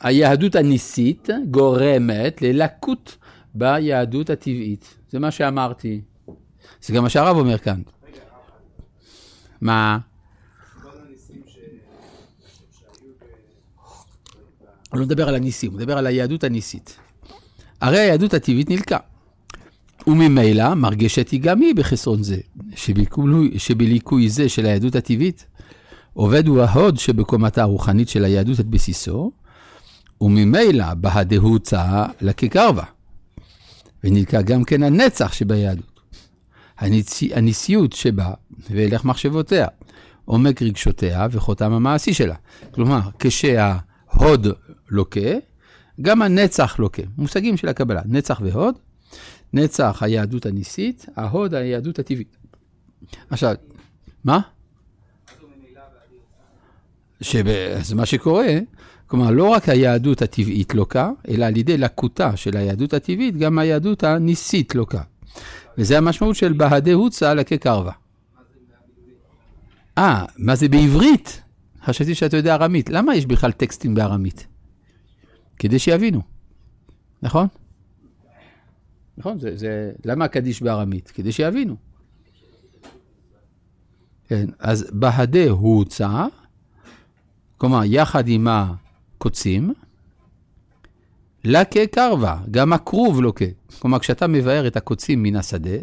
היהדות הניסית גורמת ללקות ביהדות הטבעית. זה מה שאמרתי. זה גם מה שהרב אומר כאן. מה? הוא לא מדבר על הניסים, הוא מדבר על היהדות הניסית. הרי היהדות הטבעית נלקה. וממילא מרגשת היא גם היא בחסרון זה, שבליקוי, שבליקוי זה של היהדות הטבעית, עובד הוא ההוד שבקומתה הרוחנית של היהדות את בסיסו, וממילא בהדהוצה לקקרבה. ונלקה גם כן הנצח שביהדות. הניסי, הניסיות שבה, והלך מחשבותיה, עומק רגשותיה וחותם המעשי שלה. כלומר, כשההוד לוקה, גם הנצח לוקה. מושגים של הקבלה, נצח והוד. נצח היהדות הניסית, ההוד היהדות הטבעית. עכשיו, מה? שזה מה שקורה, כלומר, לא רק היהדות הטבעית לוקה, אלא על ידי לקותה של היהדות הטבעית, גם היהדות הניסית לוקה. וזה המשמעות של בהדה הוצא לקקרבה. אה, מה זה בעברית? חשבתי שאתה יודע ארמית. למה יש בכלל טקסטים בארמית? כדי שיבינו, נכון? נכון, זה, זה, למה הקדיש בארמית? כדי שיבינו. כן, אז בהדה הוצא, כלומר, יחד עם הקוצים, לכה קרבה, גם הכרוב לוקה. כלומר, כשאתה מבאר את הקוצים מן השדה,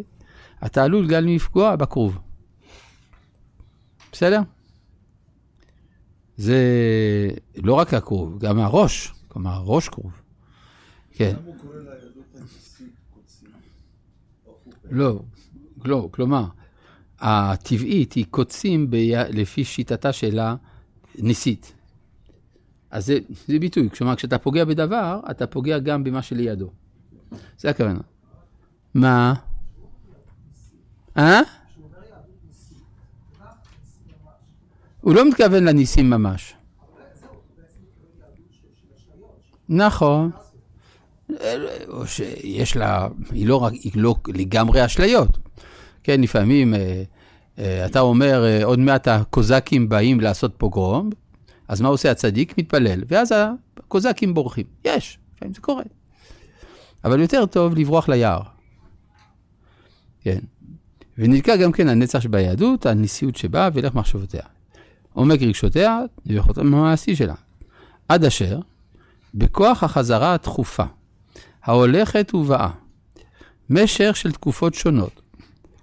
אתה עלול גם לפגוע בכרוב. בסדר? זה לא רק הכרוב, גם הראש. כלומר, ראש כרוב. כן. לא, לא, כלומר, הטבעית היא קוצים ב... לפי שיטתה של הניסית. אז זה, זה ביטוי, כלומר, כשאתה פוגע בדבר, אתה פוגע גם במה שלידו. זה הכוונה. מה? אה? הוא לא מתכוון לניסים ממש. נכון. או שיש לה, היא לא, היא לא לגמרי אשליות. כן, לפעמים אה, אה, אתה אומר, אה, עוד מעט הקוזקים באים לעשות פוגרום, אז מה עושה הצדיק? מתפלל, ואז הקוזקים בורחים. יש, לפעמים זה קורה. אבל יותר טוב לברוח ליער. כן. ונלקח גם כן הנצח שביהדות, הנשיאות שבה ולך מחשבותיה. עומק רגשותיה ויכולתם המעשי שלה. עד אשר, בכוח החזרה התכופה, ההולכת ובאה, משך של תקופות שונות.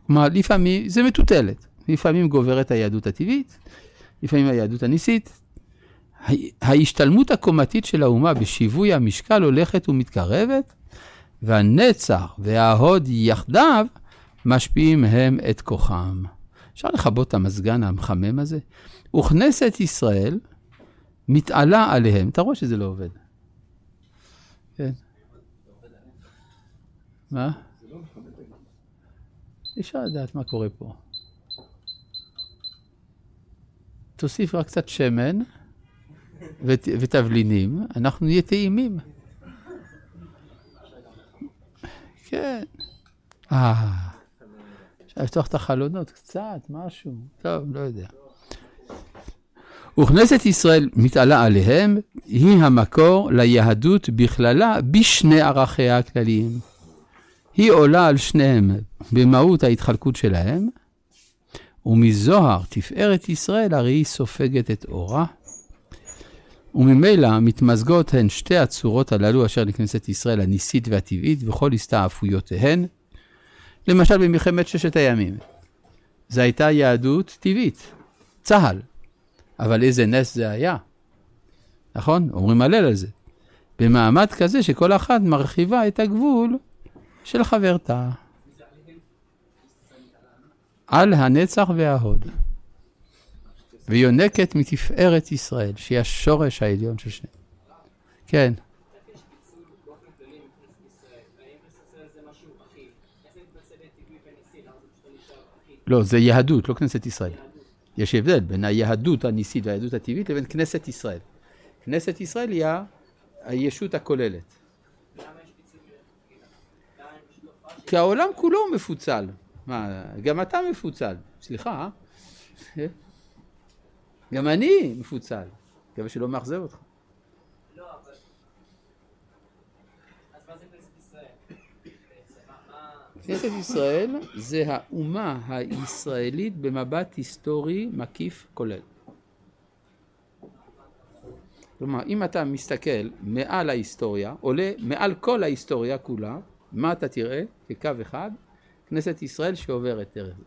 כלומר, לפעמים זה מטוטלת, לפעמים גוברת היהדות הטבעית, לפעמים היהדות הניסית. ההשתלמות הקומתית של האומה בשיווי המשקל הולכת ומתקרבת, והנצח וההוד יחדיו משפיעים הם את כוחם. אפשר לכבות את המזגן המחמם הזה? וכנסת ישראל מתעלה עליהם. אתה רואה שזה לא עובד. כן. מה? אי אפשר לדעת מה קורה פה. תוסיף רק קצת שמן ות, ותבלינים, אנחנו נהיה טעימים. כן. אה, אפשר לפתוח את החלונות קצת, משהו. טוב, לא יודע. וכנסת ישראל מתעלה עליהם, היא המקור ליהדות בכללה בשני ערכיה הכלליים. היא עולה על שניהם במהות ההתחלקות שלהם, ומזוהר תפארת ישראל הרי היא סופגת את אורה, וממילא מתמזגות הן שתי הצורות הללו אשר לכנסת ישראל הניסית והטבעית וכל הסתעפויותיהן, למשל במלחמת ששת הימים. זו הייתה יהדות טבעית, צה"ל. אבל איזה נס זה היה, נכון? אומרים הלל על זה. במעמד כזה שכל אחת מרחיבה את הגבול של חברתה. על הנצח וההוד. ויונקת מתפארת ישראל, שהיא השורש העליון של שניהם. כן. לא, זה יהדות, לא כנסת ישראל. יש הבדל בין היהדות הניסית והיהדות הטבעית לבין כנסת ישראל. כנסת ישראל היא הישות הכוללת. כי העולם כולו מפוצל. מה, גם אתה מפוצל. סליחה? גם אני מפוצל. מקווה שלא מאכזב אותך. כנסת ישראל זה האומה הישראלית במבט היסטורי מקיף כולל. כלומר, אם אתה מסתכל מעל ההיסטוריה, עולה מעל כל ההיסטוריה כולה, מה אתה תראה כקו אחד? כנסת ישראל שעוברת דרך זה.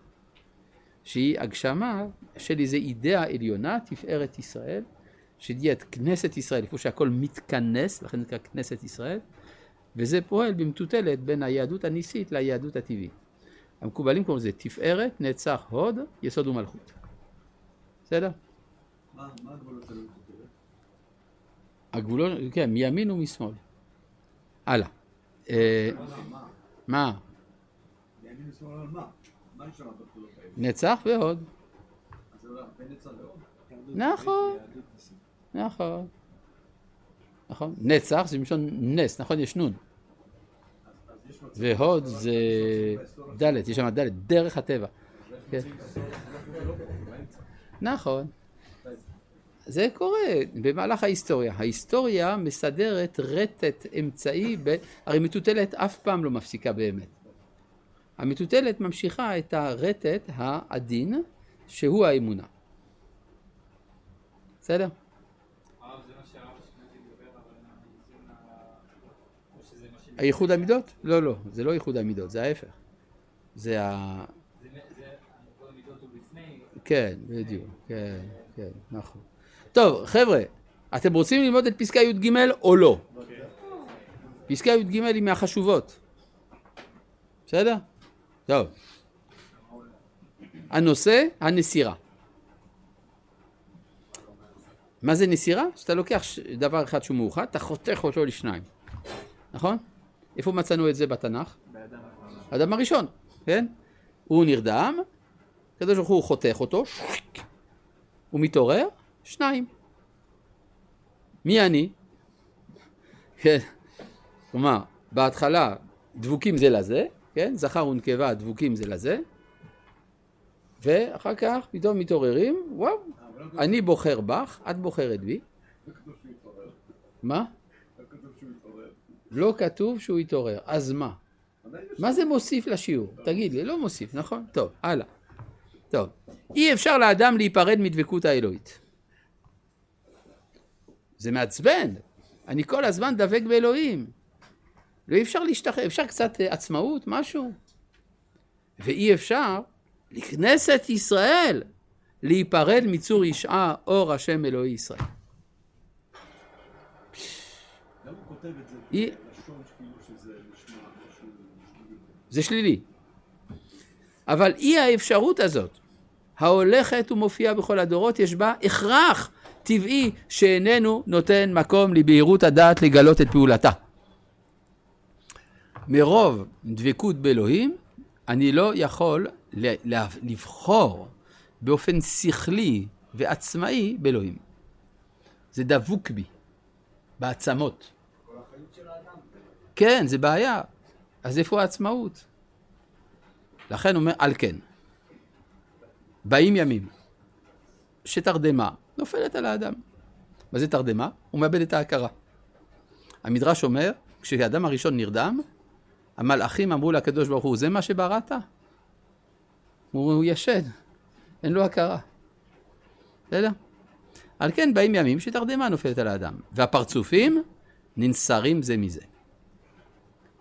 שהיא הגשמה של איזו אידאה עליונה, תפארת ישראל, שתהיה את כנסת ישראל, איפה שהכל מתכנס, לכן נקרא כנסת ישראל, וזה פועל במטוטלת בין היהדות הניסית ליהדות הטבעית. המקובלים קוראים לזה תפארת, נצח, הוד, יסוד ומלכות. בסדר? מה הגבולות של המטוטלת? הגבולות, כן, מימין ומשמאל. הלאה. אה, מה? מימין ושמאל על מה? מה נשאר בגבולות האלה? נצח והוד. לא. נכון, נכון. נכון? נצח זה מלשון נס, נכון? יש נון. והוד זה ד', יש שם ד', דרך הטבע. כן. נכון. זה קורה במהלך ההיסטוריה. ההיסטוריה מסדרת רטט אמצעי, ב... הרי מטוטלת אף פעם לא מפסיקה באמת. המטוטלת ממשיכה את הרטט העדין, שהוא האמונה. בסדר? הייחוד המידות? לא, לא, זה לא ייחוד המידות, זה ההפך. זה ה... כן, בדיוק, כן, כן, נכון. טוב, חבר'ה, אתם רוצים ללמוד את פסקה י"ג או לא? פסקה י"ג היא מהחשובות. בסדר? טוב. הנושא, הנסירה. מה זה נסירה? שאתה לוקח דבר אחד שהוא מאוחד, אתה חותך אותו לשניים. נכון? איפה מצאנו את זה בתנ"ך? האדם הראשון, כן? הוא נרדם, הקדוש ברוך הוא חותך אותו, הוא מתעורר? שניים. מי אני? כן, כלומר, בהתחלה דבוקים זה לזה, כן? זכר ונקבה דבוקים זה לזה, ואחר כך פתאום מתעוררים, וואו, אבל לא אני בוחר בך, את בוחרת בי. התעורר. מה? לא כתוב שהוא התעורר. לא כתוב שהוא התעורר, אז מה? מה זה מוסיף לשיעור? תגיד לי, לא מוסיף, נכון? טוב, הלאה. טוב, אי אפשר לאדם להיפרד מדבקות האלוהית. זה מעצבן, אני כל הזמן דבק באלוהים. לא אפשר להשתחרר, אפשר קצת אה, עצמאות, משהו. ואי אפשר לכנסת ישראל להיפרד מצור ישעה אור השם אלוהי ישראל. למה הוא כותב את זה? זה שלילי. אבל אי האפשרות הזאת, ההולכת ומופיעה בכל הדורות, יש בה הכרח טבעי שאיננו נותן מקום לבהירות הדעת לגלות את פעולתה. מרוב דבקות באלוהים, אני לא יכול לבחור באופן שכלי ועצמאי באלוהים. זה דבוק בי, בעצמות. כן, זה בעיה. אז איפה העצמאות? לכן הוא אומר, על כן. באים ימים שתרדמה נופלת על האדם. מה זה תרדמה? הוא מאבד את ההכרה. המדרש אומר, כשהאדם הראשון נרדם, המלאכים אמרו לקדוש ברוך הוא, זה מה שבראת? הוא, הוא ישן, אין לו הכרה. בסדר? על כן באים ימים שתרדמה נופלת על האדם, והפרצופים ננסרים זה מזה.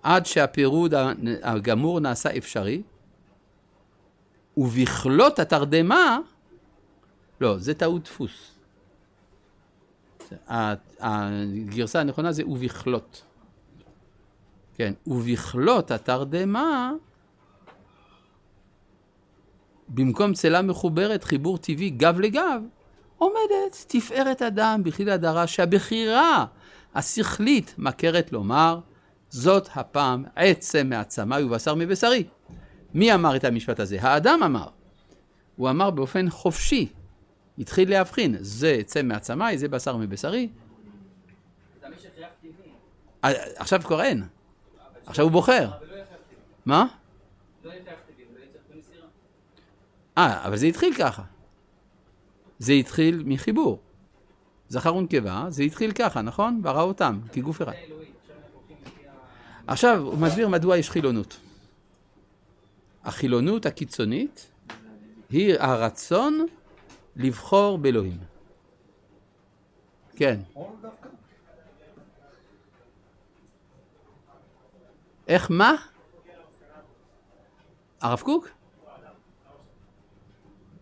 עד שהפירוד הגמור נעשה אפשרי, ובכלות התרדמה, לא, זה טעות דפוס. הגרסה הנכונה זה ובכלות. כן, ובכלות התרדמה, במקום צלה מחוברת, חיבור טבעי גב לגב, עומדת תפארת אדם בכליל הדרה שהבחירה השכלית מכרת לומר, זאת הפעם עצם מעצמי ובשר מבשרי. מי אמר את המשפט הזה? האדם אמר. הוא אמר באופן חופשי. התחיל להבחין, זה עצם מעצמי, זה בשר מבשרי. אה, עכשיו כבר אין. עכשיו הוא בוחר. מה? אה, אבל זה התחיל ככה. זה התחיל מחיבור. זכר ונקבה, זה התחיל ככה, נכון? ברא אותם, כגוף אחד. זה אלוהי. עכשיו אנחנו הולכים לפי ה... עכשיו, הוא מסביר מדוע יש חילונות. החילונות הקיצונית היא הרצון לבחור באלוהים. כן. איך מה? הרב קוק?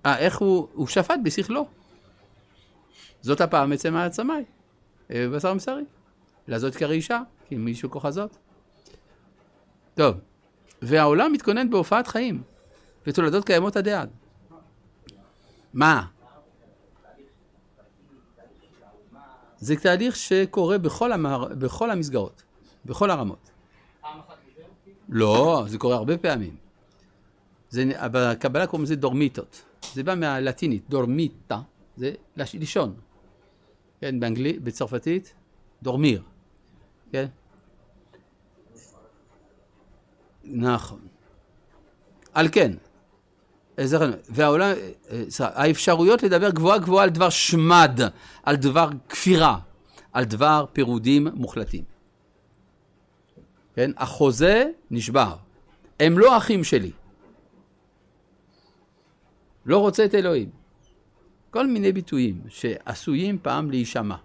אה, איך הוא, הוא שפט בשכלו. זאת הפעם עצם העצמי, אה, בשר מבשרי. לזאת כרישה, כי מישהו כוחזות. טוב, והעולם מתכונן בהופעת חיים, ותולדות קיימות עדי עד. מה? זה תהליך שקורה בכל, המער, בכל המסגרות, בכל הרמות. לא, זה קורה הרבה פעמים. זה, בקבלה קוראים לזה דורמיטות. זה בא מהלטינית, דורמיטה, זה לש- לישון. כן, באנגלית, בצרפתית, דורמיר. כן? נכון. על כן. והעולם, אה, האפשרויות לדבר גבוהה גבוהה על דבר שמד, על דבר כפירה, על דבר פירודים מוחלטים. כן? החוזה נשבר. הם לא אחים שלי. לא רוצה את אלוהים. כל מיני ביטויים שעשויים פעם להישמע.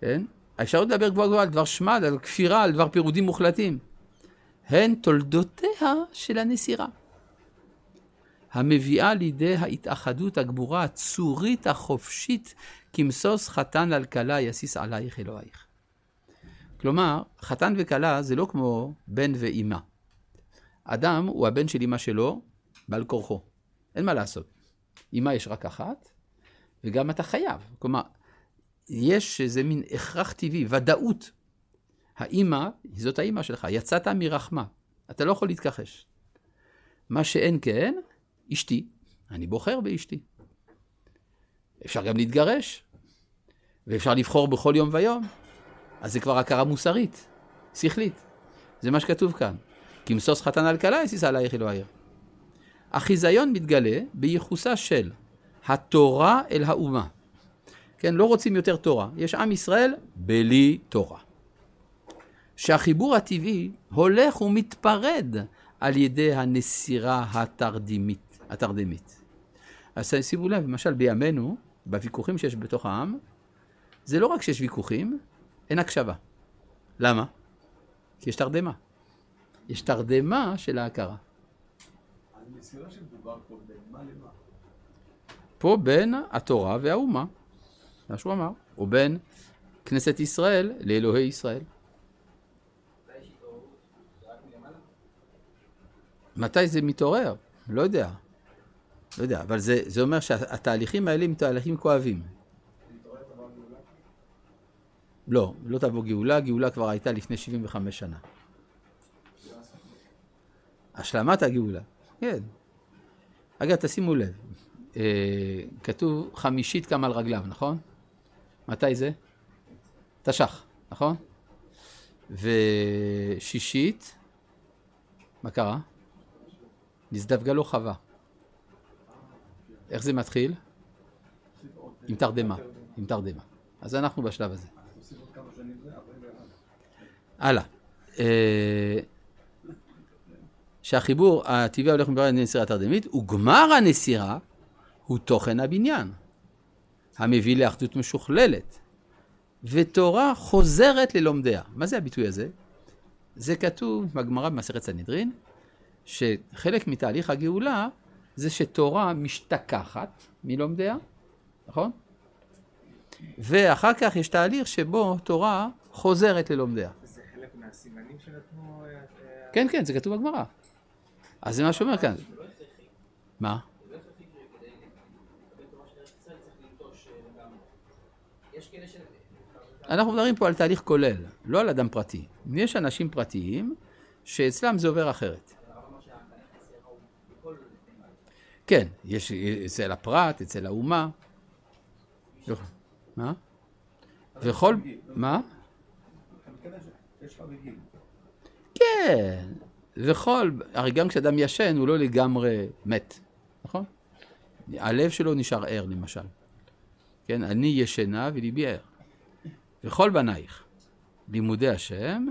כן? האפשרות לדבר גבוהה גבוהה על דבר שמד, על כפירה, על דבר פירודים מוחלטים. הן תולדותיה של הנסירה. המביאה לידי ההתאחדות הגבורה הצורית החופשית כמשוש חתן על כלה יסיס עלייך אלוהיך. כלומר, חתן וכלה זה לא כמו בן ואימא. אדם הוא הבן של אימא שלו בעל כורחו. אין מה לעשות. אימא יש רק אחת, וגם אתה חייב. כלומר, יש איזה מין הכרח טבעי, ודאות. האימא, זאת האימא שלך, יצאת מרחמה. אתה לא יכול להתכחש. מה שאין כן, אשתי. אני בוחר באשתי. אפשר גם להתגרש, ואפשר לבחור בכל יום ויום. אז זה כבר הכרה מוסרית, שכלית. זה מה שכתוב כאן. כי משוש חתן על כלה יסיס עלייך אלוהיר. החיזיון מתגלה בייחוסה של התורה אל האומה. כן, לא רוצים יותר תורה. יש עם ישראל בלי תורה. שהחיבור הטבעי הולך ומתפרד על ידי הנסירה התרדימית, התרדמית. אז שימו לב, למשל בימינו, בוויכוחים שיש בתוך העם, זה לא רק שיש ויכוחים, אין הקשבה. למה? כי יש תרדמה. יש תרדמה של ההכרה. המסירה שמדובר פה בין מה למה? פה בין התורה והאומה, מה שהוא אמר, או בין כנסת ישראל לאלוהי ישראל. מתי יש התעוררות? זה רק מלמעלה? מתי זה מתעורר? לא יודע. לא יודע, אבל זה, זה אומר שהתהליכים האלה הם תהליכים כואבים. לא, לא תבוא גאולה, גאולה כבר הייתה לפני 75 שנה. השלמת הגאולה, כן. אגב, תשימו לב, אה, כתוב חמישית קם על רגליו, נכון? מתי זה? תש"ח, נכון? ושישית, מה קרה? נזדווגה לו חווה. איך זה מתחיל? עם תרדמה, עם תרדמה. אז אנחנו בשלב הזה. עושים עוד כמה שנים זה, 41. הלאה. אה, שהחיבור הטבעי הולך ומתברר לנסירה תרדמית, וגמר הנסירה הוא תוכן הבניין, המביא לאחדות משוכללת, ותורה חוזרת ללומדיה. מה זה הביטוי הזה? זה כתוב בגמרא במסכת סנהדרין, שחלק מתהליך הגאולה זה שתורה משתכחת מלומדיה, נכון? ואחר כך יש תהליך שבו תורה חוזרת ללומדיה. זה חלק מהסימנים שנתנו... אה, כן, כן, זה כתוב בגמרא. אז זה מה שאומר כאן. מה? לא צריך לנטוש אה. אנחנו מדברים פה על תהליך כולל, לא על אדם פרטי. יש אנשים פרטיים שאצלם זה עובר אחרת. הרב אמר שהתהליך נסיעה הוא בכל נמל. כן, יש אצל הפרט, אצל האומה. מה? וכל... מה? כן, וכל... הרי גם כשאדם ישן הוא לא לגמרי מת, נכון? הלב שלו נשאר ער למשל. כן, אני ישנה וליבי ער. וכל בנייך, לימודי השם,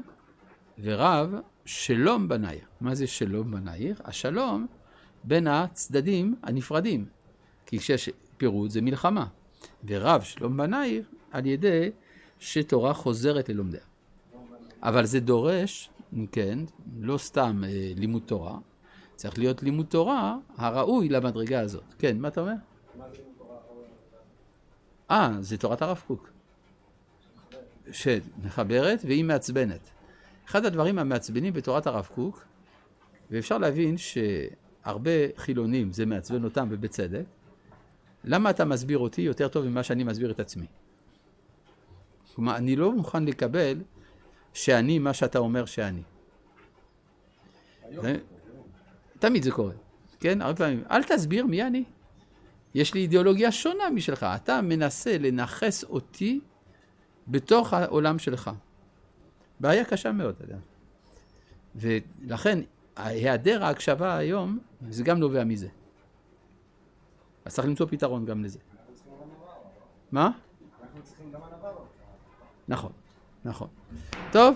ורב שלום בנייך. מה זה שלום בנייך? השלום בין הצדדים הנפרדים. כי כשיש פירוד זה מלחמה. ורב שלום בנייך על ידי שתורה חוזרת ללומדיה. אבל זה דורש, כן, לא סתם אה, לימוד תורה, צריך להיות לימוד תורה הראוי למדרגה הזאת. כן, מה אתה אומר? אה, זה תורת הרב קוק. שמחברת והיא מעצבנת. אחד הדברים המעצבנים בתורת הרב קוק, ואפשר להבין שהרבה חילונים זה מעצבן אותם ובצדק, למה אתה מסביר אותי יותר טוב ממה שאני מסביר את עצמי? כלומר, אני לא מוכן לקבל שאני מה שאתה אומר שאני. זה- תמיד זה קורה, כן? הרבה פעמים. אל תסביר מי אני. יש לי אידיאולוגיה שונה משלך. אתה מנסה לנכס אותי בתוך העולם שלך. בעיה קשה מאוד, אתה יודע. ולכן, היעדר ההקשבה היום, זה גם נובע מזה. אז צריך למצוא פתרון גם לזה. מה? אנחנו צריכים גם ענווה. נכון, נכון. טוב,